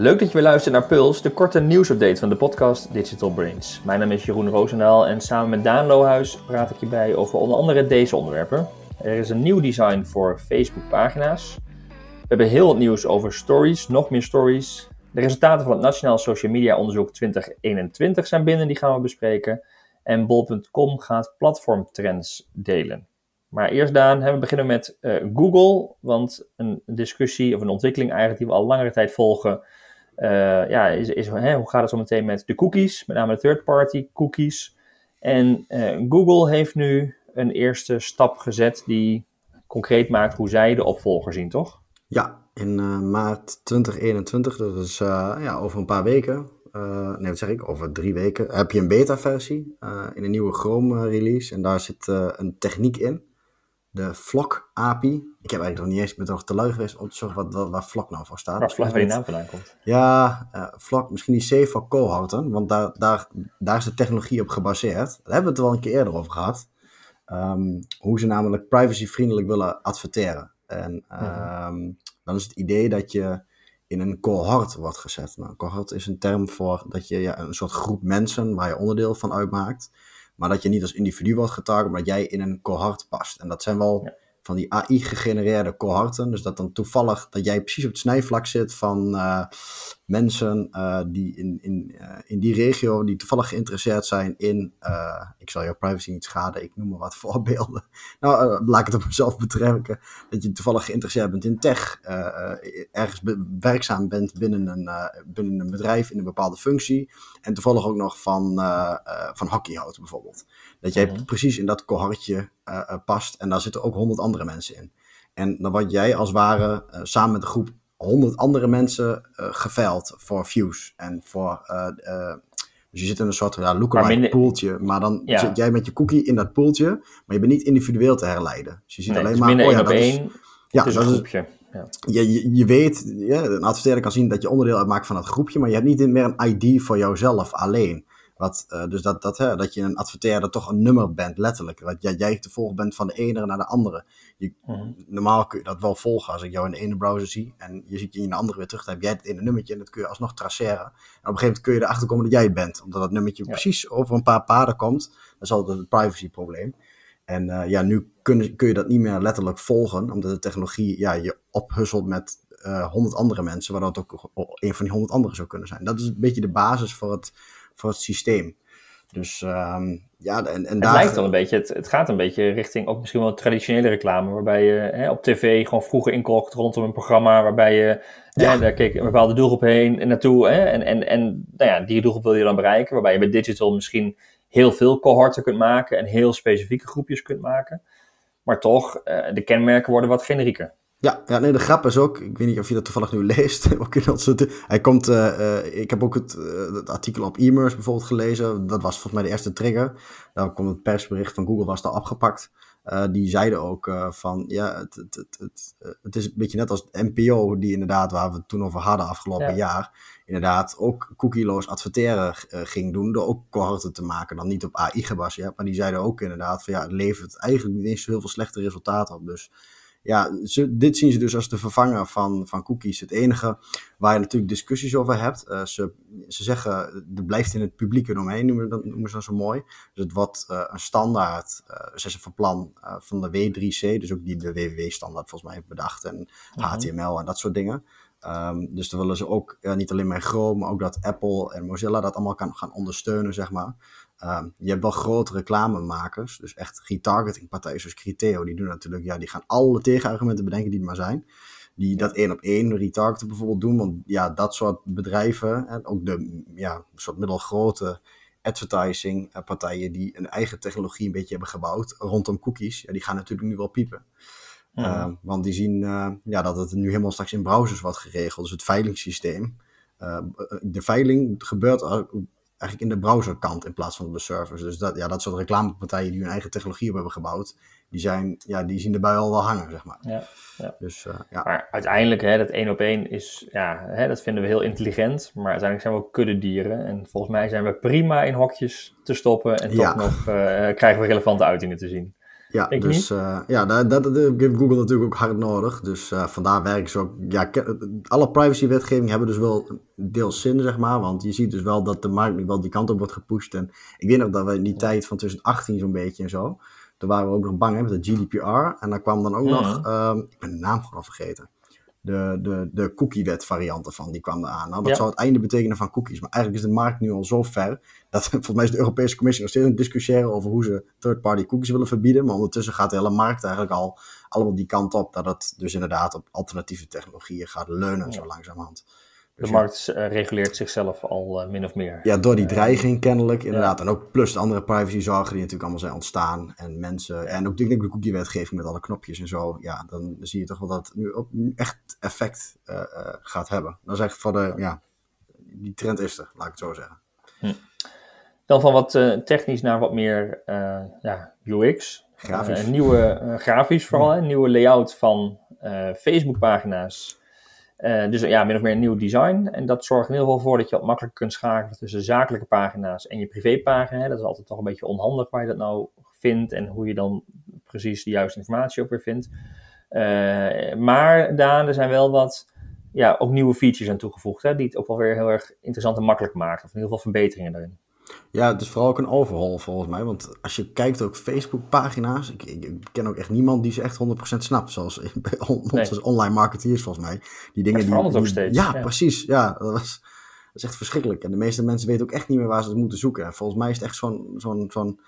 Leuk dat je weer luistert naar Puls, de korte nieuwsupdate van de podcast Digital Brains. Mijn naam is Jeroen Roosendaal en samen met Daan Lohuis praat ik je bij over onder andere deze onderwerpen. Er is een nieuw design voor Facebook pagina's. We hebben heel wat nieuws over stories, nog meer stories. De resultaten van het Nationaal Social Media Onderzoek 2021 zijn binnen, die gaan we bespreken. En bol.com gaat platformtrends delen. Maar eerst Daan, we beginnen met uh, Google, want een discussie of een ontwikkeling eigenlijk die we al langere tijd volgen, ja, is, is hè, hoe gaat het zo meteen met de cookies, met name de third-party cookies. En uh, Google heeft nu een eerste stap gezet die concreet maakt hoe zij de opvolger zien, toch? Ja, in maart 2021, dat is ja, over een paar weken, nee wat zeg ik, over drie weken, heb je een beta-versie in een nieuwe Chrome-release. En daar zit een techniek in de Flock API. Ik heb eigenlijk nog niet eens met nog te lui geweest om te zorgen wat, waar Flock nou voor staat. Waar Flock waar die naam vandaan komt. Ja, uh, Flock, misschien die C voor cohouten, want daar, daar, daar is de technologie op gebaseerd. Daar hebben we het er wel een keer eerder over gehad. Um, hoe ze namelijk privacyvriendelijk willen adverteren. En um, dan is het idee dat je in een cohort wordt gezet. Nou, cohort is een term voor dat je ja, een soort groep mensen waar je onderdeel van uitmaakt maar dat je niet als individu wordt getarget, maar dat jij in een cohort past. En dat zijn wel van die AI-gegenereerde cohorten. Dus dat dan toevallig dat jij precies op het snijvlak zit van uh, mensen uh, die in, in, uh, in die regio, die toevallig geïnteresseerd zijn in, ik zal jouw privacy niet schaden, ik noem maar wat voorbeelden. Nou, laat ik het op mezelf betrekken. Dat je toevallig geïnteresseerd bent in tech, ergens werkzaam bent binnen een, binnen een bedrijf in een bepaalde functie. En toevallig ook nog van, van hockey houdt bijvoorbeeld. Dat jij mhm. precies in dat cohortje past en daar zitten ook honderd andere mensen in. En dan word jij als ware uh, samen met een groep honderd andere mensen geveild voor views en voor... dus je zit in een soort ja, lookalike poeltje, maar dan ja. zit jij met je cookie in dat poeltje, maar je bent niet individueel te herleiden. Dus je ziet nee, alleen maar... oh, ja, dat is, ja, dat is een groepje. Ja. Je, je, je, weet, ja, een adverteerder kan zien dat je onderdeel uitmaakt van dat groepje, maar je hebt niet meer een ID voor jouzelf alleen. Wat, uh, dus dat, dat, hè, dat je een adverteerder toch een nummer bent, letterlijk. Dat jij, jij te volgen bent van de ene naar de andere. Je, mm. Normaal kun je dat wel volgen als ik jou in de ene browser zie en je ziet je in de andere weer terug. Dan heb jij het ene nummertje en dat kun je alsnog traceren. En op een gegeven moment kun je erachter komen dat jij het bent. Omdat dat nummertje ja. precies over een paar paden komt. Dat is altijd een privacyprobleem. En uh, ja, nu kun, kun je dat niet meer letterlijk volgen, omdat de technologie ja, je ophusselt met uh, honderd andere mensen, waardoor het ook een van die honderd anderen zou kunnen zijn. Dat is een beetje de basis voor het voor het systeem. Dus um, ja, en, en het daar... lijkt wel een beetje, het, het gaat een beetje richting ook misschien wel traditionele reclame, waarbij je hè, op tv gewoon vroeger inkocht rondom een programma, waarbij je, ja. hè, daar keek een bepaalde doelgroep heen en naartoe, hè, en, en, en nou ja, die doelgroep wil je dan bereiken, waarbij je bij digital misschien heel veel cohorten kunt maken en heel specifieke groepjes kunt maken, maar toch, uh, de kenmerken worden wat generieker. Ja, ja, nee, de grap is ook, ik weet niet of je dat toevallig nu leest. Hij komt, uh, ik heb ook het, uh, het artikel op e-mails bijvoorbeeld gelezen. Dat was volgens mij de eerste trigger. Daar kwam het persbericht van Google, was daar afgepakt. die zeiden ook van, ja, het, het, het, het, is een beetje net als het NPO, die inderdaad, waar we het toen over hadden afgelopen ja. jaar, inderdaad ook cookieloos adverteren ging doen, door ook cohorten te maken. Dan niet op AI gebaseerd, maar die zeiden ook inderdaad van, ja, het levert eigenlijk niet eens zo heel veel slechte resultaten op. Dus ja, ze, dit zien ze dus als de vervanger van, van cookies. Het enige waar je natuurlijk discussies over hebt. Uh, ze, ze zeggen, er blijft in het publieke domein, noemen, dat, noemen ze dat zo mooi. Dus het wordt uh, een standaard, uh, ze van plan van de W3C, dus ook die de WWW-standaard volgens mij heeft bedacht. En HTML en dat soort dingen. Um, dus dan willen ze ook niet alleen met Chrome, maar ook dat Apple en Mozilla dat allemaal kan gaan ondersteunen, zeg maar. Um, je hebt wel grote reclamemakers, dus echt retargeting partijen zoals Criteo, die doen natuurlijk, ja, die gaan alle tegenargumenten bedenken die er maar zijn. Die dat één op één retargeten bijvoorbeeld doen, want ja, dat soort bedrijven, en ook de ja, soort middelgrote advertising eh, partijen die een eigen technologie een beetje hebben gebouwd rondom cookies, ja, die gaan natuurlijk nu wel piepen. Ja. Uh, want die zien uh, ja, dat het nu helemaal straks in browsers wordt geregeld. Dus het veilingssysteem. Uh, de veiling gebeurt eigenlijk in de browserkant in plaats van op de servers. Dus dat, ja, dat soort reclamepartijen die hun eigen technologie op hebben gebouwd, die, zijn, ja, die zien erbij al wel hangen, zeg maar. Ja, ja. Dus, uh, ja. Maar uiteindelijk, hè, dat één op één is, ja, hè, dat vinden we heel intelligent, maar uiteindelijk zijn we ook kuddedieren. En volgens mij zijn we prima in hokjes te stoppen en toch ja. nog uh, krijgen we relevante uitingen te zien. Ja, Denk dus uh, ja, dat, dat, dat, heeft Google natuurlijk ook hard nodig. Dus uh, vandaar werken ze ook. Ja, alle privacywetgeving hebben dus wel deels zin, zeg maar. Want je ziet dus wel dat de markt nu wel die kant op wordt gepusht. En ik weet nog dat we in die tijd van 2018 zo'n beetje en zo. Toen waren we ook nog bang hè, met de GDPR. En daar kwam dan ook nog, um, ik ben de naam gewoon al vergeten. De, de, de cookie-wet varianten van, die kwam eraan. Nou, dat Ja. zou het einde betekenen van cookies. Maar eigenlijk is de markt nu al zo ver, dat volgens mij is de Europese Commissie nog steeds aan het discussiëren over hoe ze third-party cookies willen verbieden. Maar ondertussen gaat de hele markt eigenlijk al allemaal die kant op, dat het dus inderdaad op alternatieve technologieën gaat leunen, zo langzamerhand. De markt eh, reguleert zichzelf al eh, min of meer. Ja, door die dreiging kennelijk, inderdaad. En ook plus de andere privacyzorgen die natuurlijk allemaal zijn ontstaan. En mensen, en ook denk ik de cookie-wetgeving met alle knopjes en zo. Ja, dan zie je toch wel dat het nu ook echt effect eh, eh, gaat hebben. Dat is echt voor de, ja, die trend is er, laat ik het zo zeggen. Dan van wat eh, technisch naar wat meer eh, ja, UX. Grafisch. Eh, een nieuwe eh, grafisch vooral, een nieuwe layout van eh Facebook-pagina's. Eh, dus ja, min of meer een nieuw design. En dat zorgt in ieder geval voor dat je wat makkelijker kunt schakelen tussen zakelijke pagina's en je privépagina. Dat is altijd toch een beetje onhandig waar je dat nou vindt en hoe je dan precies de juiste informatie ook weer vindt. Eh, maar Daan, er zijn wel wat ja, ook nieuwe features aan toegevoegd, hè, die het ook wel weer heel erg interessant en makkelijk maken. Of in ieder geval verbeteringen daarin. Ja, het is vooral ook een overhaul volgens mij. Want als je kijkt ook Facebook-pagina's. Ik, ik, ik ken ook echt niemand die ze echt 100% snapt. Zoals bij on- Nee. onze online marketeers volgens mij. Die dingen het die, ook die- steeds, Ja, ja. precies. Ja, dat, was, dat is echt verschrikkelijk. En de meeste mensen weten ook echt niet meer waar ze het moeten zoeken. En volgens mij is het echt zo'n, zo'n, zo'n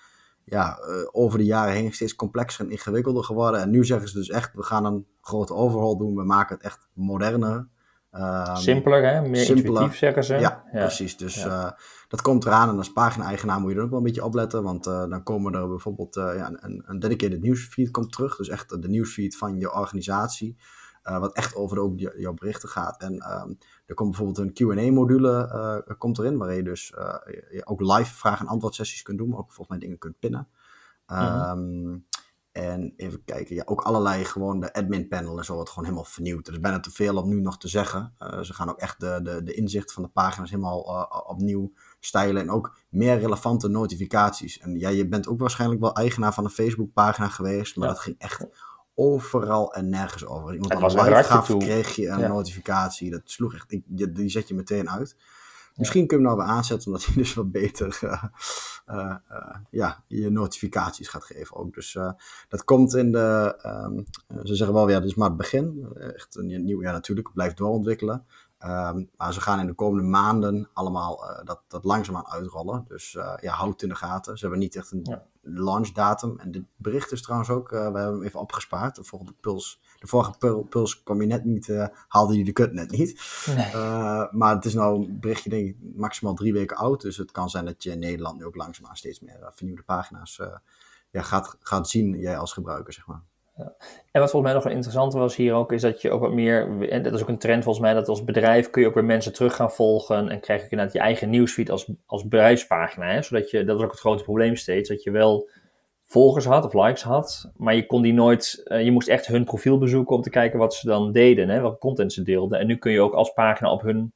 ja, eh, over de jaren heen steeds complexer en ingewikkelder geworden. En nu zeggen ze dus echt, we gaan een grote overhaul doen. We maken het echt moderner. Ehm, Simpeler, hè? meer simpeler. intuïtief zeggen ze. ja, precies. Dus Ja. eh, dat komt eraan. En als pagina-eigenaar moet je er ook wel een beetje opletten. Want eh, dan komen er bijvoorbeeld eh, ja, een, een dedicated newsfeed komt terug. Dus echt de newsfeed van je organisatie. eh, wat echt over de, ook jouw berichten gaat. En ehm, er komt bijvoorbeeld een Q&A-module komt erin. Waar je dus je ook live vraag- en antwoord sessies kunt doen. Maar ook volgens mij dingen kunt pinnen. Ehm, En even kijken, ja, ook allerlei gewoon de admin panel en zo wordt gewoon helemaal vernieuwd. Er is bijna te veel om nu nog te zeggen. Ze gaan ook echt de, de, de inzicht van de pagina's helemaal opnieuw stijlen. En ook meer relevante notificaties. En ja, je bent ook waarschijnlijk wel eigenaar van een Facebook pagina geweest. Maar Ja. dat ging echt overal en nergens over. Iemand een live gaf, kreeg je een Ja. notificatie. Dat sloeg echt, ik, die, die zet je meteen uit. Misschien kun je hem nou weer aanzetten, omdat hij dus wat beter eh, eh, eh, ja, je notificaties gaat geven ook. Dus dat komt in de, ehm, eh, ze zeggen wel, ja, dit is maar het begin. Echt een nieuw jaar natuurlijk, blijft doorontwikkelen. Ehm, maar ze gaan in de komende maanden allemaal eh, dat, dat langzaamaan uitrollen. Dus eh, ja, houd het in de gaten. Ze hebben niet echt een Ja. launchdatum. En dit bericht is trouwens ook, eh, we hebben hem even opgespaard. De vorige Puls, de vorige Pul- Puls kwam je net niet, haalde je de kut net niet. Nee. Uh, maar het is nou een berichtje, denk ik, maximaal drie weken oud. Dus het kan zijn dat je in Nederland nu ook langzaamaan steeds meer uh, vernieuwde pagina's uh, ja, gaat, gaat zien, jij als gebruiker, zeg maar. En wat volgens mij nog wel interessant was hier ook, is dat je ook wat meer, en dat is ook een trend volgens mij, dat als bedrijf kun je ook weer mensen terug gaan volgen en krijg je inderdaad je eigen nieuwsfeed als, als bedrijfspagina. Hè? Zodat je, dat is ook het grote probleem steeds, dat je wel volgers had of likes had, maar je kon die nooit, uh, je moest echt hun profiel bezoeken om te kijken wat ze dan deden, hè? welke content ze deelden. En nu kun je ook als pagina op hun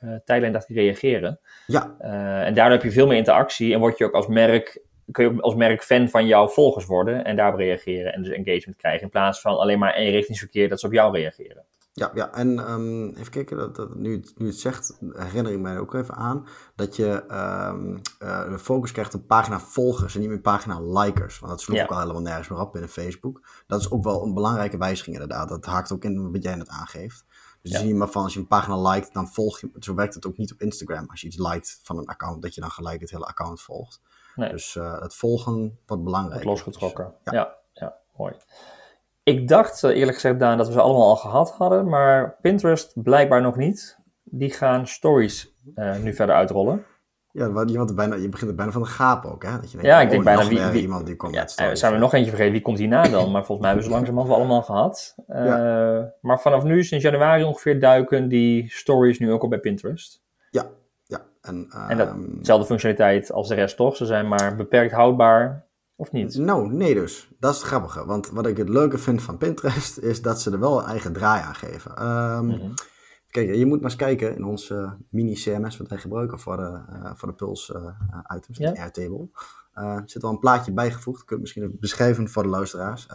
uh, tijdlijn reageren. Ja. Uh, en daardoor heb je veel meer interactie en word je ook als merk kun je ook als merk fan van jouw volgers worden en daarop reageren en dus engagement krijgen in plaats van alleen maar eenrichtingsverkeer dat ze op jou reageren. Ja, ja. en um, even kijken, dat, dat, nu, het, nu het zegt, herinner ik mij ook even aan dat je um, uh, de focus krijgt op pagina volgers en niet meer pagina likers. Want dat sloeg ja. ook al helemaal nergens meer op binnen Facebook. Dat is ook wel een belangrijke wijziging inderdaad. Dat haakt ook in wat jij net aangeeft. Dus ja. zie je maar van als je een pagina liked, dan volg je, zo werkt het ook niet op Instagram. Als je iets liked van een account, dat je dan gelijk het hele account volgt. Nee. Dus uh, het volgen wordt belangrijk. Wordt losgetrokken. Ja. ja. Ja, mooi. Ik dacht eerlijk gezegd, Daan, dat we ze allemaal al gehad hadden, maar Pinterest blijkbaar nog niet. Die gaan stories uh, nu verder uitrollen. Ja, je, want bijna, je begint er bijna van de gaap ook, hè? Dat je denkt, ja, ik oh, denk bijna wie, wie, iemand die komt ja. Zijn we nog eentje vergeten? Wie komt hierna dan? Maar volgens mij hebben ze langzamerhand wel allemaal gehad. Uh, ja. Maar vanaf nu, sinds januari ongeveer, duiken die stories nu ook op bij Pinterest. Ja. En, dezelfde functionaliteit als de rest toch? Ze zijn maar beperkt houdbaar, of niet? Nou, nee dus. Dat is het grappige. Want wat ik het leuke vind van Pinterest, is dat ze er wel een eigen draai aan geven. Um, mm -hmm. Kijk, je moet maar eens kijken in onze mini-CMS wat wij gebruiken voor de, uh, voor de Pulse uh, items, ja. de Airtable. er zit al een plaatje bijgevoegd. Ik kan het misschien even beschrijven voor de luisteraars.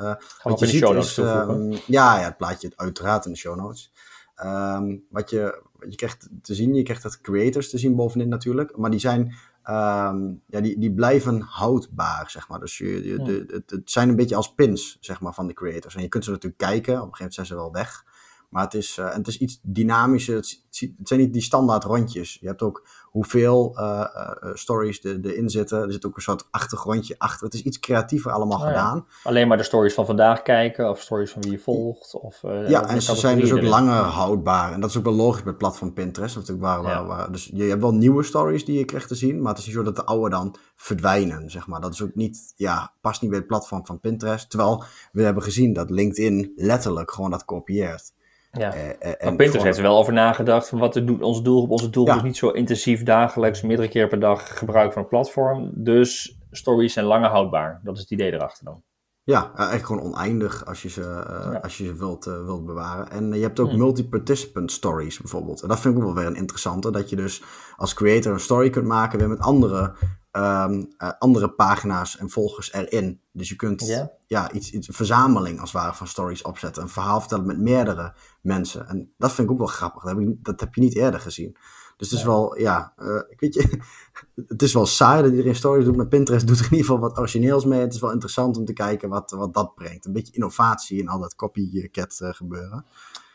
Ook in de show notes um, ja, ja, het plaatje uiteraard in de show notes. Ehm, wat, je, wat je krijgt te zien, je krijgt het creators te zien bovenin natuurlijk. Maar die zijn Ehm, ja, die, die blijven houdbaar, zeg maar. Dus je, je, de, het, het, zijn een beetje als pins, zeg maar, van de creators. En je kunt ze natuurlijk kijken, op een gegeven moment zijn ze wel weg. Maar het is, uh, het is iets dynamischer. Het, het, zijn niet die standaard rondjes. Je hebt ook hoeveel uh, uh, stories er, erin zitten. Er zit ook een soort achtergrondje achter. Het is iets creatiever allemaal oh, gedaan. Ja. Alleen maar de stories van vandaag kijken of stories van wie je volgt. Of, ja, en ze zijn dus ook langer houdbaar. En dat is ook wel logisch met het platform Pinterest. Natuurlijk waar, waar, waar, dus je hebt wel nieuwe stories die je krijgt te zien. Maar het is niet zo dat de oude dan verdwijnen, zeg maar. Dat is ook niet, ja, past niet bij het platform van Pinterest. Terwijl we hebben gezien dat LinkedIn letterlijk gewoon dat kopieert. Ja. Uh, en Pinterest heeft er wel over nagedacht van wat is onze doelgroep. Onze doelgroep ja. is niet zo intensief dagelijks, meerdere keer per dag gebruik van een platform. Dus stories zijn langer houdbaar. Dat is het idee erachter dan. Ja, eigenlijk gewoon oneindig als je ze, uh, ja. als je ze wilt, uh, wilt bewaren. En je hebt ook hmm. multi-participant stories bijvoorbeeld. En dat vind ik ook wel weer een interessante. Dat je dus als creator een story kunt maken weer met andere um, uh, andere pagina's en volgers erin. Dus je kunt yeah. ja, iets, iets, een verzameling als het ware van stories opzetten. Een verhaal vertellen met meerdere mensen. En dat vind ik ook wel grappig. Dat heb, ik, dat heb je niet eerder gezien. Dus het is ja. wel, ja, uh, ik weet je, het is wel saai dat iedereen stories doet, maar Pinterest doet er in ieder geval wat origineels mee. Het is wel interessant om te kijken wat, wat dat brengt. Een beetje innovatie in al dat copycat uh, gebeuren.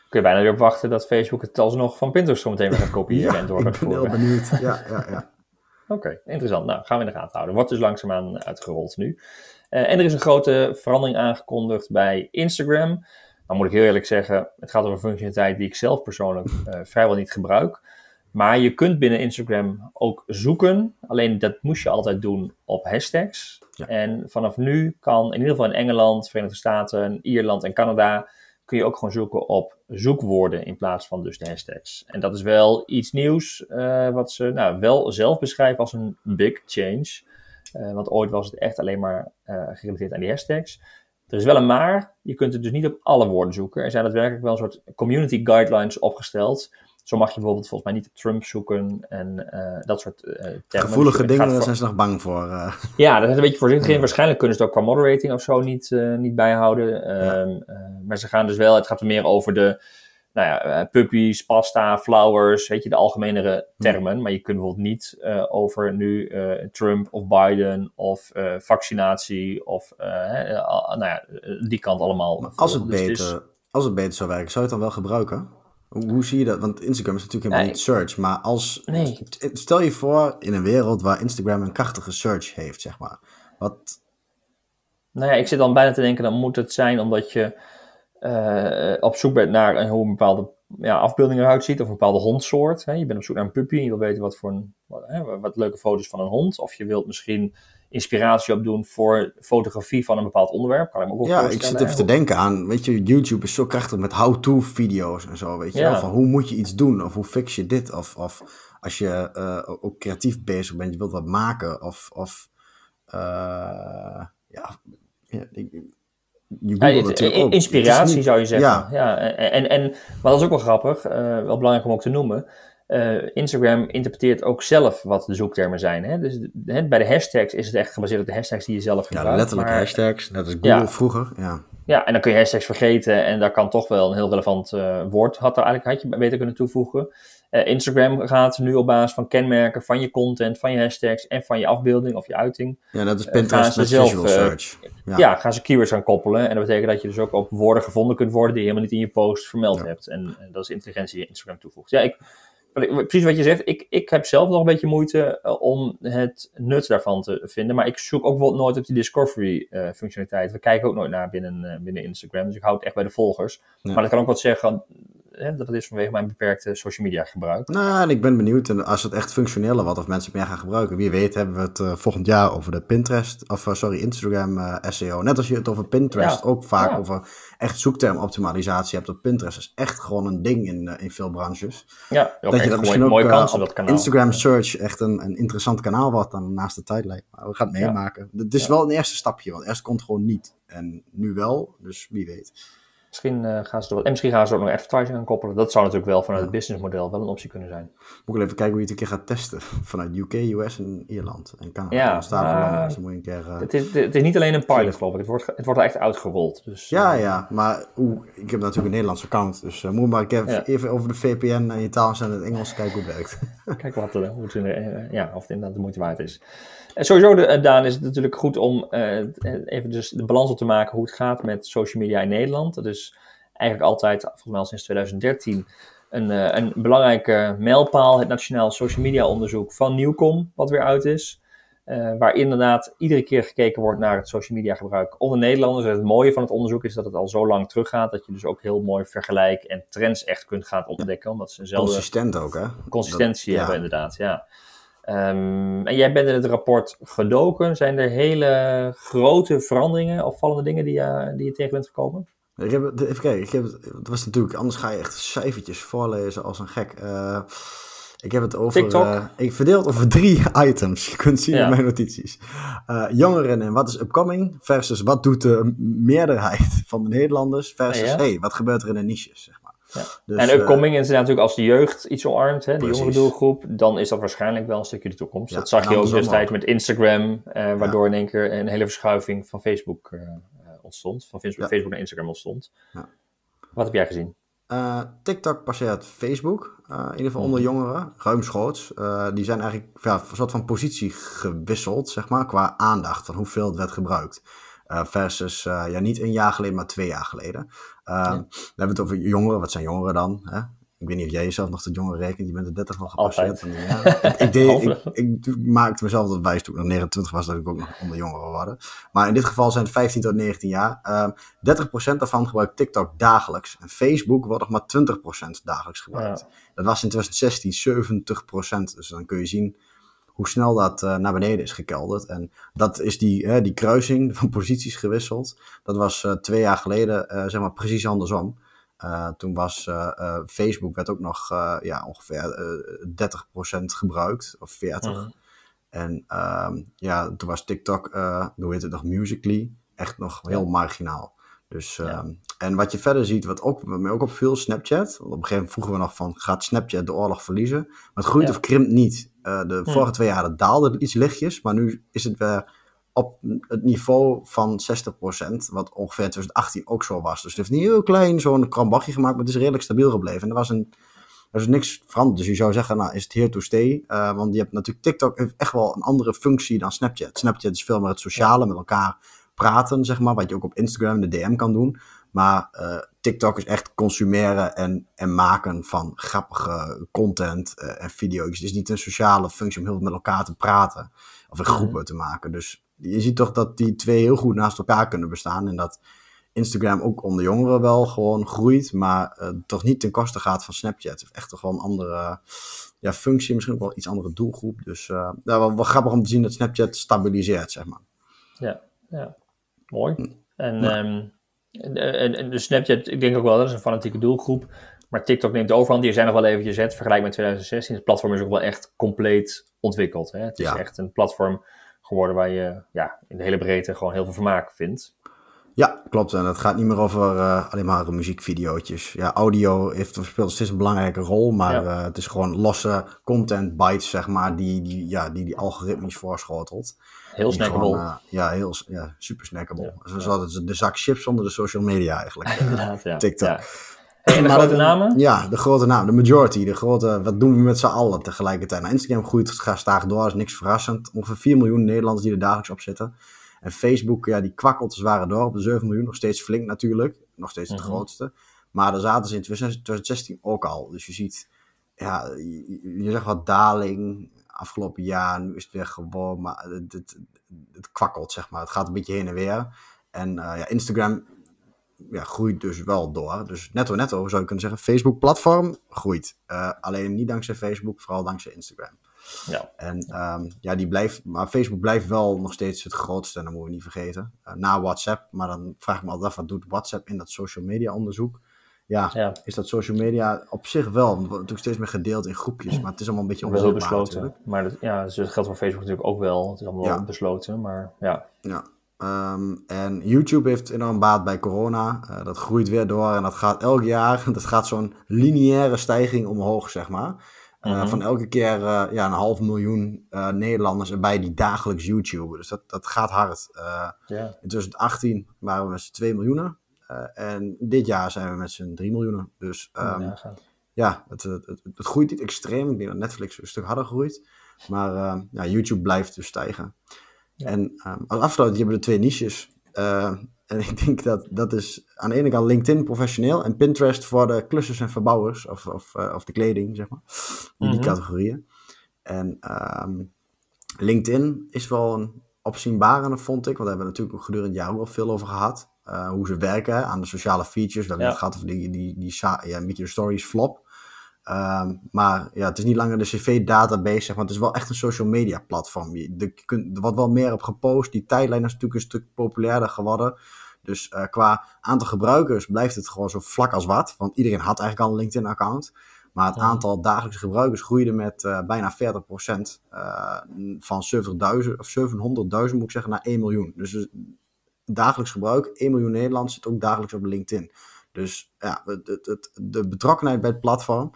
Kun je bijna weer wachten dat Facebook het alsnog van Pinterest zo meteen weer gaat kopiëren ja, en door gaat voeren. Ik ben heel benieuwd, ja, ja, ja. Oké, okay, interessant. Nou, gaan we in de gaten houden. Wordt dus langzaamaan uitgerold nu. Uh, en er is een grote verandering aangekondigd bij Instagram. Dan moet ik heel eerlijk zeggen, het gaat om een functionaliteit die ik zelf persoonlijk uh, vrijwel niet gebruik. Maar je kunt binnen Instagram ook zoeken. Alleen dat moest je altijd doen op hashtags. Ja. En vanaf nu kan in ieder geval in Engeland, Verenigde Staten, Ierland en Canada kun je ook gewoon zoeken op zoekwoorden in plaats van dus de hashtags. En dat is wel iets nieuws uh, wat ze nou, wel zelf beschrijven als een big change. Uh, want ooit was het echt alleen maar uh, gerelateerd aan die hashtags. Er is wel een maar, je kunt het dus niet op alle woorden zoeken. Er zijn daadwerkelijk wel een soort community guidelines opgesteld zo mag je bijvoorbeeld volgens mij niet op Trump zoeken en uh, dat soort uh, termen. Gevoelige dingen, daar zijn ze nog bang voor. Uh. Ja, dat is een beetje voorzichtig in. Waarschijnlijk kunnen ze het ook qua moderating of zo niet, niet bijhouden. Ja. Um, maar ze gaan dus wel, het gaat er meer over de nou ja, puppies, pasta, flowers, weet je, de algemenere termen. Maar je kunt bijvoorbeeld niet over nu Trump of Biden of vaccinatie of nou ja, die kant allemaal. als het, dus beter, is... als het beter zou werken, zou je het dan wel gebruiken? Hoe zie je dat? Want Instagram is natuurlijk helemaal niet search. Maar als, nee. stel je voor in een wereld waar Instagram een krachtige search heeft, zeg maar. Wat... Nou ja, ik zit dan bijna te denken, dan moet het zijn omdat je uh, op zoek bent naar hoe een bepaalde ja, afbeelding eruit ziet. Of een bepaalde hondsoort. Hè. Je bent op zoek naar een puppy en je wil weten wat voor een, wat, hè, wat leuke foto's van een hond. Of je wilt misschien inspiratie opdoen voor fotografie van een bepaald onderwerp. Kan ik me ook ja, ik zit even te denken aan, weet je, YouTube is zo krachtig met how-to video's en zo, weet je ja. Van hoe moet je iets doen, of hoe fix je dit, of, of als je uh, ook creatief bezig bent, je wilt wat maken, of, of uh, ja, je ja, het, ook. Inspiratie niet, zou je zeggen. Ja. ja en, en, maar dat is ook wel grappig, uh, wel belangrijk om ook te noemen. Uh, Instagram interpreteert ook zelf wat de zoektermen zijn. Hè? Dus hè, bij de hashtags is het echt gebaseerd op de hashtags die je zelf gebruikt. Ja, letterlijk maar, hashtags, net als Google ja. vroeger. Ja. ja, en dan kun je hashtags vergeten en daar kan toch wel een heel relevant uh, woord had, er eigenlijk, had je beter kunnen toevoegen. Uh, Instagram gaat nu op basis van kenmerken van je content, van je hashtags en van je afbeelding of je uiting. Ja, dat is Pinterest met zelf, visual search. Ja. ja. gaan ze keywords gaan koppelen. En dat betekent dat je dus ook op woorden gevonden kunt worden die je helemaal niet in je post vermeld ja. hebt. En, en, dat is intelligentie die Instagram toevoegt. Ja, ik precies wat je zegt, ik, ik heb zelf nog een beetje moeite uh, om het nut daarvan te vinden. Maar ik zoek ook bijvoorbeeld nooit op die discovery uh, functionaliteit. We kijken ook nooit naar binnen, uh, binnen Instagram. Dus ik hou het echt bij de volgers. Ja. Maar dat kan ook wat zeggen hè, dat is vanwege mijn beperkte social media gebruik. Nou, en ik ben benieuwd en als het echt functionele wat of mensen meer gaan gebruiken. Wie weet hebben we het uh, volgend jaar over de Pinterest, of uh, sorry, Instagram uh, SEO. Net als je het over Pinterest ja. ook vaak ja. over echt zoektermoptimalisatie hebt op Pinterest. is echt gewoon een ding in, in veel branches. Ja, dat je dat misschien ook mooie kansen, dat kanaal. Instagram search echt een, een interessant kanaal wordt dan naast de tijdlijn. Maar we gaan het meemaken. Het is wel een eerste stapje, want eerst komt gewoon niet. En nu wel, dus wie weet. Misschien, uh, gaan ze er wat, en misschien gaan ze er ook nog advertising aan koppelen. Dat zou natuurlijk wel vanuit het businessmodel wel een optie kunnen zijn. Moet ik even kijken hoe je het een keer gaat testen. Vanuit UK, US en Ierland en Canada. Ja, uh, dus moet je een keer, uh, het, is, het is niet alleen een pilot geloof ik. Het wordt, het wordt echt uitgerold. Dus, ja, ja. Maar ik heb natuurlijk een Nederlandse account. Dus moet maar even, ja. even over de VPN en je taal en het Engels kijken hoe het werkt. Kijk wat, hoe het, ja, of het inderdaad de moeite waard is. En sowieso, de, Daan, is het natuurlijk goed om even dus de balans op te maken hoe het gaat met social media in Nederland. Dus eigenlijk altijd, volgens mij al sinds 2013, een, uh, een belangrijke mijlpaal. Het Nationaal Social Media Onderzoek van Nieuwkom, wat weer uit is. Uh, waar inderdaad iedere keer gekeken wordt naar het social media gebruik onder Nederlanders. En het mooie van het onderzoek is dat het al zo lang teruggaat dat je dus ook heel mooi vergelijk en trends echt kunt gaan ontdekken. Omdat ze eenzelfde Consistent ook, hè? Consistentie dat, ja. hebben, inderdaad, ja. Um, en jij bent in het rapport gedoken. Zijn er hele grote veranderingen, opvallende dingen die, uh, die je tegen bent gekomen? Ik heb, even kijken, ik heb, het was natuurlijk, anders ga je echt cijfertjes voorlezen als een gek. Uh, ik heb het over, uh, ik verdeel het over drie items. Je kunt zien ja. in mijn notities. Uh, jongeren en wat is upcoming versus wat doet de meerderheid van de Nederlanders versus ja. hey, wat gebeurt er in de niches, zeg maar. Ja. Dus, en upcoming is natuurlijk als de jeugd iets omarmt, hè, de jongere doelgroep, dan is dat waarschijnlijk wel een stukje de toekomst. dat zag je ook destijds met Instagram, waardoor in één keer een hele verschuiving van Facebook ontstond, van Facebook, Facebook naar Instagram ontstond. Ja. Wat heb jij gezien? Uh, TikTok passeert Facebook, uh, in ieder geval onder mhm. jongeren, ruimschoots. Uh, die zijn eigenlijk ja, een soort van positie gewisseld, zeg maar, qua aandacht van hoeveel het werd gebruikt. versus, ja, niet een jaar geleden, maar twee jaar geleden. Ja. We hebben het over jongeren, wat zijn jongeren dan? Hè? Ik weet niet of jij jezelf nog tot jonger rekent. Je bent de 30 al gepasseerd. Ja, ik, deed, ik, ik, maakte mezelf dat wijs toen ik nog 29 was, dat ik ook nog onder jongeren worden. Maar in dit geval zijn het 15 tot 19 jaar. Um, ehm, 30% daarvan gebruikt TikTok dagelijks. En Facebook wordt nog maar 20% dagelijks gebruikt. Ja. Dat was in 2016 70%. Dus dan kun je zien hoe snel dat uh, naar beneden is gekelderd. En dat is die, die kruising van posities gewisseld. Dat was uh, twee jaar geleden zeg maar precies andersom. Uh, toen was uh, uh, Facebook werd ook nog ja, ongeveer 30% gebruikt, of 40%. Mm. En um, ja, toen was TikTok, hoe heet het nog, Musically, echt nog heel marginaal. Dus, ja. um, en wat je verder ziet, wat ook, wat mij ook opviel, Snapchat. Want op een gegeven moment vroegen we nog van, gaat Snapchat de oorlog verliezen? Maar het groeit ja. of krimpt niet. de mm. vorige twee jaren daalde het iets lichtjes, maar nu is het weer op het niveau van 60%, wat ongeveer 2018 ook zo was. Dus het heeft niet heel klein zo'n krambachje gemaakt, maar het is redelijk stabiel gebleven. En er was een, er is niks veranderd. Dus je zou zeggen, nou is het here to stay. Uh, want je hebt natuurlijk, TikTok heeft echt wel een andere functie dan Snapchat. Snapchat is veel meer het sociale, met elkaar praten, zeg maar, wat je ook op Instagram, de DM kan doen. Maar uh, TikTok is echt consumeren en, en maken van grappige content uh, en video's. Het is niet een sociale functie om heel veel met elkaar te praten of in groepen te maken. Dus je ziet toch dat die twee heel goed naast elkaar kunnen bestaan. En dat Instagram ook onder jongeren wel gewoon groeit, maar uh, toch niet ten koste gaat van Snapchat. Het echt toch wel een andere ja, functie, misschien ook wel iets andere doelgroep. Dus uh, ja, wel, wel, grappig om te zien dat Snapchat stabiliseert, zeg maar. Ja, ja. mooi. En, ja. um, en, en de Snapchat, ik denk ook wel, dat is een fanatieke doelgroep. Maar TikTok neemt de overhand. Die zijn nog wel eventjes het vergelijk met 2016. Het platform is ook wel echt compleet ontwikkeld. Hè? Het is ja. echt een platform geworden waar je ja, in de hele breedte gewoon heel veel vermaak vindt. Ja, klopt. En het gaat niet meer over uh, alleen maar muziekvideootjes. Ja, audio heeft, speelt steeds een belangrijke rol, maar ja. uh, het is gewoon losse content bites, zeg maar, die die, ja, die, die algoritmisch voorschotelt. Heel snackable. Gewoon, uh, ja, heel, ja, super snackable. Ja. Zo ja. de zak chips onder de social media eigenlijk. Inderdaad, ja. TikTok. En de grote namen? Ja, de grote namen. De majority. De grote, wat doen we met z'n allen tegelijkertijd? Nou, Instagram groeit staag door, is niks verrassend. Ongeveer 4 miljoen Nederlanders die er dagelijks op zitten. En Facebook, ja, die kwakkelt als ware door op de 7 miljoen. Nog steeds flink natuurlijk. Nog steeds de uh -huh. grootste. Maar daar zaten ze in 2016 ook al. Dus je ziet, ja, je, je zegt wat daling afgelopen jaar. Nu is het weer gewoon, maar het, het, het, kwakkelt, zeg maar. Het gaat een beetje heen en weer. En uh, ja, Instagram ja, groeit dus wel door. Dus netto netto zou je kunnen zeggen, Facebook-platform groeit. Uh, alleen niet dankzij Facebook, vooral dankzij Instagram. Ja. En um, ja, die blijft, maar Facebook blijft wel nog steeds het grootste, en dat moeten we niet vergeten. Uh, na WhatsApp, maar dan vraag ik me altijd af, wat doet WhatsApp in dat social media onderzoek? Ja, ja, is dat social media op zich wel, want het wordt natuurlijk steeds meer gedeeld in groepjes, maar het is allemaal een beetje onbesloten. besloten. Maar dat, ja, dus dat geldt voor Facebook natuurlijk ook wel. Het is allemaal ja. besloten, maar ja. Ja, Ehm, en YouTube heeft enorm baat bij corona. Uh, dat groeit weer door en dat gaat elk jaar. Dat gaat zo'n lineaire stijging omhoog, zeg maar. Uh, Van elke keer uh, ja, een half miljoen Nederlanders erbij die dagelijks YouTube. Dus dat, dat gaat hard. Yeah. In 2018 waren we met z'n 2 miljoen. en dit jaar zijn we met z'n 3 miljoen. Dus um, ja, ja het, het, het, het, groeit niet extreem. Ik denk dat Netflix een stuk harder groeit. Maar ja, YouTube blijft dus stijgen. En um, als afsluiting hebben we de twee niches. Uh, en ik denk dat dat is aan de ene kant LinkedIn professioneel en Pinterest voor de klussers en verbouwers, of, of, uh, of de kleding, zeg maar. Die, die categorieën. En um, LinkedIn is wel een opzienbare, vond ik. Want daar hebben we natuurlijk ook gedurende het jaar ook wel veel over gehad. Uh, hoe ze werken aan de sociale features. We hebben ja. het gehad over die, die, die, ja, een beetje de stories flop. Um, maar ja, het is niet langer de cv-database, zeg maar. Het is wel echt een social media platform. Je, de, kunt, er wordt wel meer op gepost. Die tijdlijn is natuurlijk een stuk populairder geworden. Dus uh, qua aantal gebruikers blijft het gewoon zo vlak als wat. Want iedereen had eigenlijk al een LinkedIn-account. Maar het aantal dagelijkse gebruikers groeide met uh, bijna 40% uh, van 70.000 of 700.000 moet ik zeggen naar 1 miljoen. Dus dagelijks gebruik, 1 miljoen Nederlanders zit ook dagelijks op LinkedIn. Dus ja, het, het, de betrokkenheid bij het platform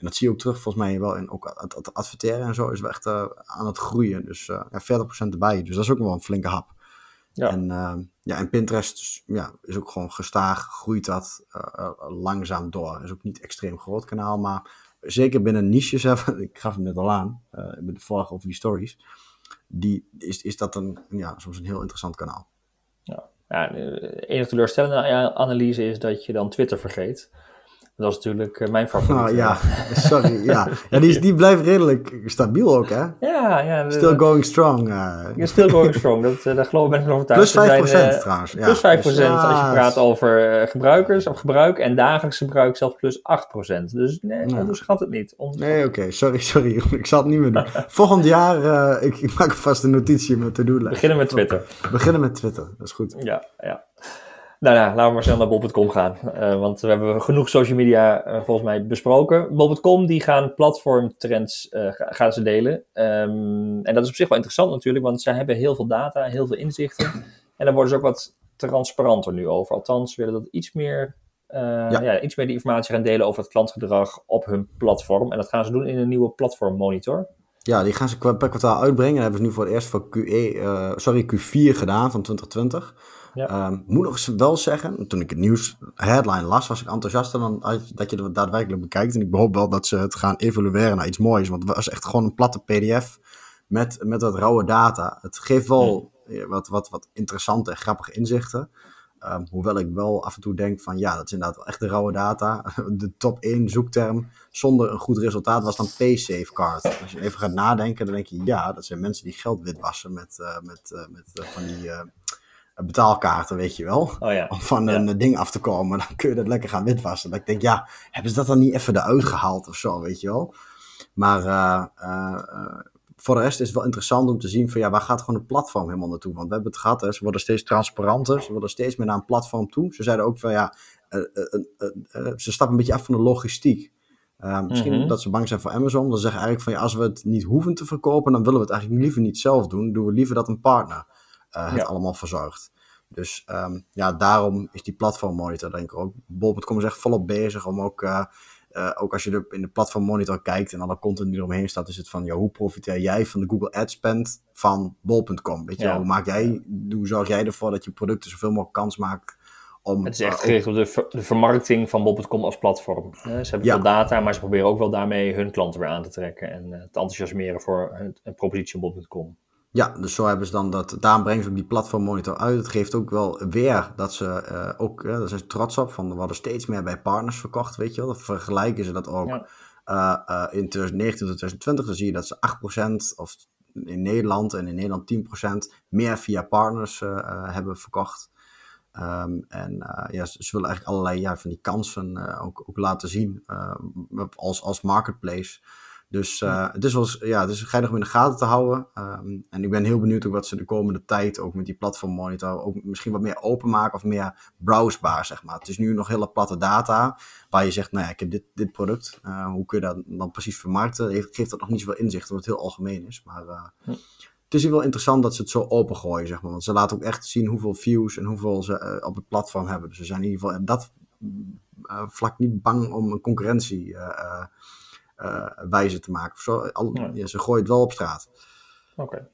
en dat zie je ook terug volgens mij wel in ook het adverteren en zo is wel echt uh, aan het groeien. Dus uh, ja, 40% erbij. Dus dat is ook wel een flinke hap. Ja. En, uh, ja, en Pinterest dus, ja, is ook gewoon gestaag, groeit dat langzaam door. Is ook niet extreem groot kanaal, maar zeker binnen niches, ik gaf hem net al aan, met de vorige over die stories, die, is, is dat een, ja, soms een heel interessant kanaal. Ja, ja de enige teleurstellende analyse is dat je dan Twitter vergeet. Dat is natuurlijk eh, mijn favoriet. Oh, ja, sorry. ja. ja die, blijft redelijk stabiel ook, hè? Ja, ja. Still going strong. Uh. Still going strong, dat, uh, daar geloof ik ben overtuigd. Plus 5% zijn, uh, trouwens. Ja. Plus 5% dus, als je praat over gebruikers of gebruik en dagelijks gebruik zelfs plus 8%. Dus nee, ja. onderschat het niet. Onderschat. Nee, oké. Okay. Sorry, sorry. ik zal het niet meer doen. Volgend jaar, ik, ik, maak vast een notitie met to do Beginnen met Twitter. Beginnen met Twitter, dat is goed. Ja, ja. Nou ja, laten we maar snel naar Bob.com gaan. Uh, want we hebben genoeg social media uh, volgens mij besproken. Bob.com die gaan platformtrends uh, gaan ze delen. Um, en dat is op zich wel interessant natuurlijk, want zij hebben heel veel data, heel veel inzichten. En dan worden ze ook wat transparanter nu over. Althans, willen dat iets meer, ja. ja. iets meer die informatie gaan delen over het klantgedrag op hun platform. En dat gaan ze doen in een nieuwe platformmonitor. Ja, die gaan ze per kwartaal uitbrengen. Dat hebben ze nu voor het eerst voor QE, sorry, Q4 gedaan van 2020. Ja. Um, moet nog wel zeggen, toen ik het nieuws headline las, was ik enthousiaster dan dat je het daadwerkelijk bekijkt. En ik hoop wel dat ze het gaan evalueren naar iets moois. Want het was echt gewoon een platte PDF met, met wat rauwe data. Het geeft wel wat, wat, wat interessante en grappige inzichten. Um, hoewel ik wel af en toe denk van ja, dat is inderdaad wel echt de rauwe data. De top 1 zoekterm zonder een goed resultaat was dan P-Safecard. Als je even gaat nadenken, dan denk je ja, dat zijn mensen die geld witwassen met, uh, met, uh, met uh, van die betaalkaarten, weet je wel. Oh ja. Om van een ding af te komen, dan kun je dat lekker gaan witwassen. Dat ik denk, ja, hebben ze dat dan niet even eruit gehaald of zo, weet je wel. Maar uh, uh, voor de rest is het wel interessant om te zien van, ja, waar gaat gewoon het platform helemaal naartoe? Want we hebben het gehad, hè, ze worden steeds transparanter, ze worden steeds meer naar een platform toe. Ze zeiden ook van, ja, ze stappen een beetje af van de logistiek. Uh, misschien mm -hmm. dat ze bang zijn voor Amazon. Dan zeggen eigenlijk van ja, als we het niet hoeven te verkopen, dan willen we het eigenlijk liever niet zelf doen. Doen we liever dat een partner het ja. allemaal verzorgt. Dus um, ja, daarom is die platformmonitor denk ik ook. Bol.com is echt volop bezig om ook, uh, uh, ook als je er in de platformmonitor kijkt en alle content die eromheen staat, is het van, ja, hoe profiteer jij van de Google Ad spend van Bol.com? Weet je, ja. hoe maak jij, hoe zorg jij ervoor dat je producten zoveel mogelijk kans maakt om, het is echt gericht op de, ver, de vermarkting van Bol.com als platform. Ze hebben ja. veel data, maar ze proberen ook wel daarmee hun klanten weer aan te trekken en te enthousiasmeren voor het, een propositie op Bol.com. Ja, dus zo hebben ze dan dat. Daarom brengen ze ook die platformmonitor uit. Het geeft ook wel weer dat ze uh, ook. Uh, daar zijn ze trots op. Van, er worden steeds meer bij partners verkocht, weet je wel. Dan vergelijken ze dat ook. Ja. Uh, in 2019 tot 2020. Dan zie je dat ze 8% of in Nederland en in Nederland 10% meer via partners hebben verkocht. Um, en ja, ze, ze, willen eigenlijk allerlei ja, van die kansen ook, ook laten zien als, als marketplace. Dus uh, het is wel ja, het is geinig om in de gaten te houden. Um, en ik ben heel benieuwd ook wat ze de komende tijd ook met die platform monitor ook misschien wat meer openmaken of meer browsbaar, zeg maar. Het is nu nog hele platte data waar je zegt, nou ja, ik heb dit, dit product. Uh, hoe kun je dat dan precies vermarkten? Heeft, geeft dat nog niet zoveel inzicht omdat het heel algemeen is. Maar uh, het is wel interessant dat ze het zo opengooien, zeg maar. Want ze laten ook echt zien hoeveel views en hoeveel ze op het platform hebben. Dus ze zijn in ieder geval dat vlak niet bang om een concurrentie wijze te maken. Zo, al, ja, ze gooien het wel op straat. Oké.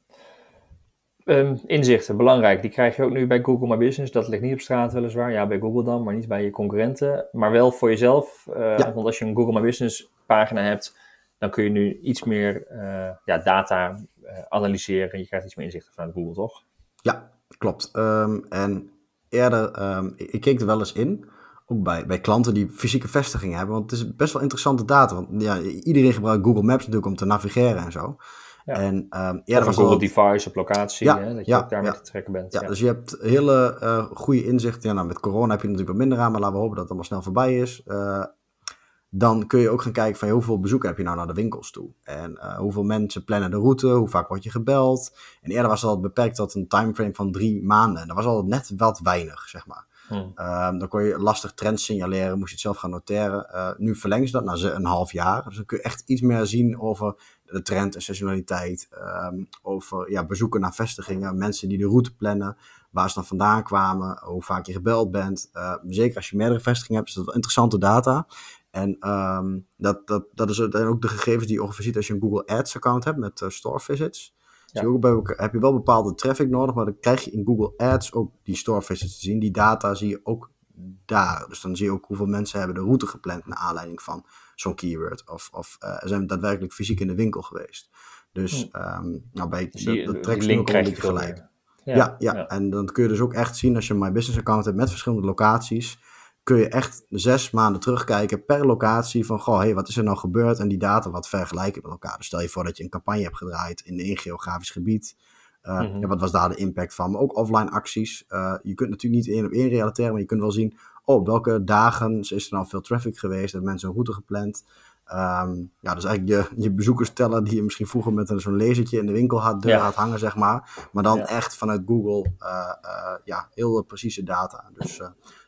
Ehm, inzichten, belangrijk. Die krijg je ook nu bij Google My Business. Dat ligt niet op straat weliswaar. Ja, bij Google dan, maar niet bij je concurrenten. Maar wel voor jezelf. Uh, Want als je een Google My Business pagina hebt, dan kun je nu iets meer uh, ja, data uh, analyseren. Je krijgt iets meer inzichten vanuit Google, toch? Ja, klopt. Um, en eerder, um, ik keek er wel eens in. Ook bij, bij klanten die fysieke vestigingen hebben. Want het is best wel interessante data. Want ja, iedereen gebruikt Google Maps natuurlijk om te navigeren en zo. Ja. En, um, ja, of een Google device op locatie, hè, dat je ook daarmee te trekken bent. Ja, dus je hebt hele uh, goede inzichten. Ja, nou, met corona heb je natuurlijk wat minder aan, maar laten we hopen dat het allemaal snel voorbij is. Uh, dan kun je ook gaan kijken van hoeveel bezoeken heb je nou naar de winkels toe. En uh, hoeveel mensen plannen de route, hoe vaak word je gebeld. En eerder was dat beperkt tot een timeframe van drie maanden. En dat was altijd net wat weinig, zeg maar. Hmm. Um, dan kon je lastig trends signaleren, moest je het zelf gaan noteren. Uh, nu verlengen ze dat naar een half jaar. Dus dan kun je echt iets meer zien over de trend en seizoenaliteit. Um, over ja, bezoeken naar vestigingen, mensen die de route plannen, waar ze dan vandaan kwamen, hoe vaak je gebeld bent. Uh, zeker als je meerdere vestigingen hebt, is dat wel interessante data. En dat, dat, dat is ook de gegevens die je ongeveer ziet als je een Google Ads account hebt met uh, store visits. Ja. Dus heb je wel bepaalde traffic nodig, maar dan krijg je in Google Ads ook die store visits te zien. Die data zie je ook daar. Dus dan zie je ook hoeveel mensen hebben de route gepland naar aanleiding van zo'n keyword. Of, of uh, zijn daadwerkelijk fysiek in de winkel geweest. Dus hm. um, nou, bij dus die, dat trekt ook een beetje gelijk. Ja, ja, ja, en dan kun je dus ook echt zien als je een My Business account hebt met verschillende locaties kun je echt zes maanden terugkijken per locatie van, goh, hey, wat is er nou gebeurd? En die data wat vergelijken met elkaar. Dus stel je voor dat je een campagne hebt gedraaid in één geografisch gebied. Uh, mm ja, wat was daar de impact van? Maar ook offline acties. Uh, je kunt natuurlijk niet één op één relateren, maar je kunt wel zien, oh, welke dagen is er nou veel traffic geweest? Hebben mensen een route gepland? Um, ja, dus eigenlijk je, je bezoekers tellen die je misschien vroeger met zo'n lasertje in de winkel had, deur ja. had hangen, zeg maar. Maar dan ja. echt vanuit Google, uh, ja, heel precieze data. Dus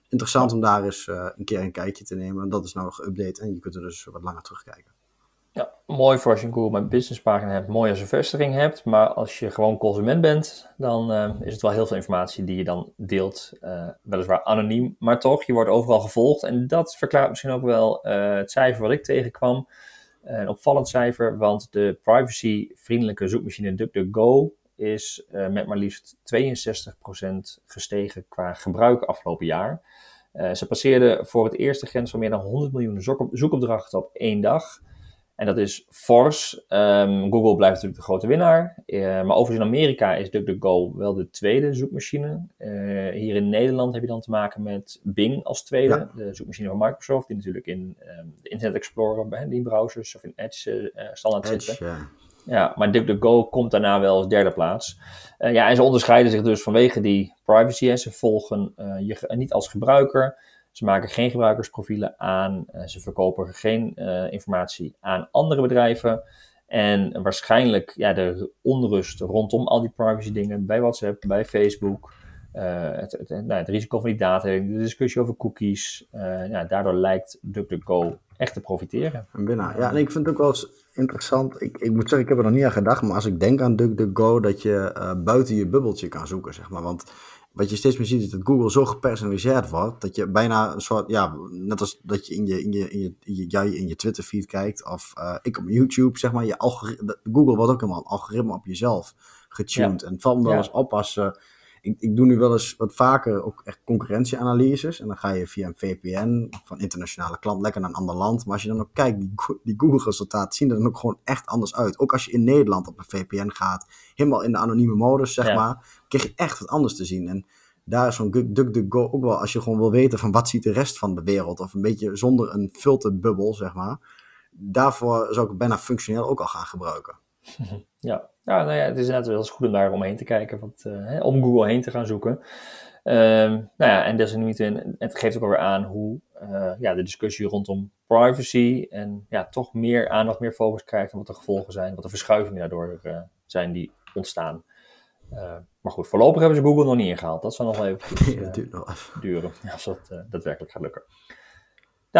interessant om daar eens uh, een keer een kijkje te nemen. En dat is nou geüpdate en je kunt er dus wat langer terugkijken. Ja, mooi voor als je een Google My Business pagina hebt, mooi als vestiging hebt. Maar als je gewoon consument bent, dan uh, is het wel heel veel informatie die je dan deelt. Uh, weliswaar anoniem, maar toch, je wordt overal gevolgd. En dat verklaart misschien ook wel het cijfer wat ik tegenkwam. Een opvallend cijfer, want de privacy-vriendelijke zoekmachine DuckDuckGo is uh, met maar liefst 62% gestegen qua gebruik afgelopen jaar. Uh, ze passeerden voor het eerst de grens van meer dan 100 miljoen zoekopdrachten op één dag. En dat is fors. Um, Google blijft natuurlijk de grote winnaar. Uh, maar overigens in Amerika is DuckDuckGo wel de tweede zoekmachine. hier in Nederland heb je dan te maken met Bing als tweede. Ja. De zoekmachine van Microsoft, die natuurlijk in um, de Internet Explorer, bij die browsers of in Edge standaard Edge, zitten. Ja. Ja, maar DuckDuckGo komt daarna wel als derde plaats. Uh, ja, en ze onderscheiden zich dus vanwege die privacy. Ze volgen uh, je niet als gebruiker. Ze maken geen gebruikersprofielen aan. Ze verkopen geen informatie aan andere bedrijven. En waarschijnlijk ja, de onrust rondom al die privacy dingen bij WhatsApp, bij Facebook. Het, het, nou, het, risico van die data, de discussie over cookies. ja, daardoor lijkt DuckDuckGo echt te profiteren. Binnen. Ja, en ik vind het ook wel eens interessant. Ik, ik moet zeggen, ik heb er nog niet aan gedacht. Maar als ik denk aan DuckDuckGo, dat je uh, buiten je bubbeltje kan zoeken, zeg maar. Want wat je steeds meer ziet, is dat Google zo gepersonaliseerd wordt. Dat je bijna een soort, ja, net als dat je in je, in je, in je, in je, jij in je Twitter feed kijkt. Of uh, ik op YouTube, zeg maar. Je algoritme, Google wordt ook helemaal een algoritme op jezelf getuned. Ja. En het valt me wel eens op als... Uh, ik, ik, doe nu wel eens wat vaker ook echt concurrentieanalyses. En dan ga je via een VPN van internationale klant lekker naar een ander land. Maar als je dan ook kijkt, die, die Google-resultaten zien er dan ook gewoon echt anders uit. Ook als je in Nederland op een VPN gaat, helemaal in de anonieme modus, zeg ja. maar, krijg je echt wat anders te zien. En daar is zo'n DuckDuckGo ook wel, als je gewoon wil weten van wat ziet de rest van de wereld, of een beetje zonder een filterbubbel, zeg maar. Daarvoor zou ik bijna functioneel ook al gaan gebruiken. Ja, ja, nou ja, het is inderdaad wel eens goed om daar omheen te kijken, wat, uh, om Google heen te gaan zoeken. Um, nou ja, en desalniettemin, het geeft ook alweer aan hoe uh, ja, de discussie rondom privacy en ja, toch meer aandacht, meer focus krijgt en wat de gevolgen zijn, wat de verschuivingen daardoor uh, zijn die ontstaan. maar goed, voorlopig hebben ze Google nog niet ingehaald. Dat zal nog wel even ja, duurt nog even. duren, als dat daadwerkelijk gaat lukken.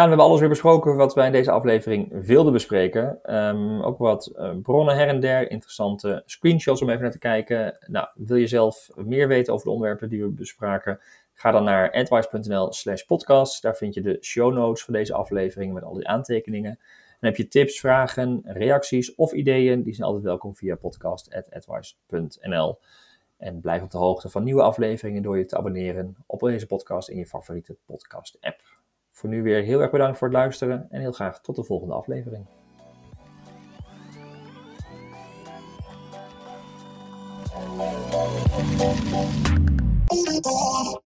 We hebben alles weer besproken wat wij in deze aflevering wilden bespreken. Ehm, ook wat uh, bronnen her en der, interessante screenshots om even naar te kijken. Nou, wil je zelf meer weten over de onderwerpen die we bespraken? Ga dan naar advice.nl slash podcast. Daar vind je de show notes van deze aflevering met al die aantekeningen. En heb je tips, vragen, reacties of ideeën, die zijn altijd welkom via podcast.advice.nl. En blijf op de hoogte van nieuwe afleveringen door je te abonneren op deze podcast in je favoriete podcast app. Voor nu weer heel erg bedankt voor het luisteren en heel graag tot de volgende aflevering.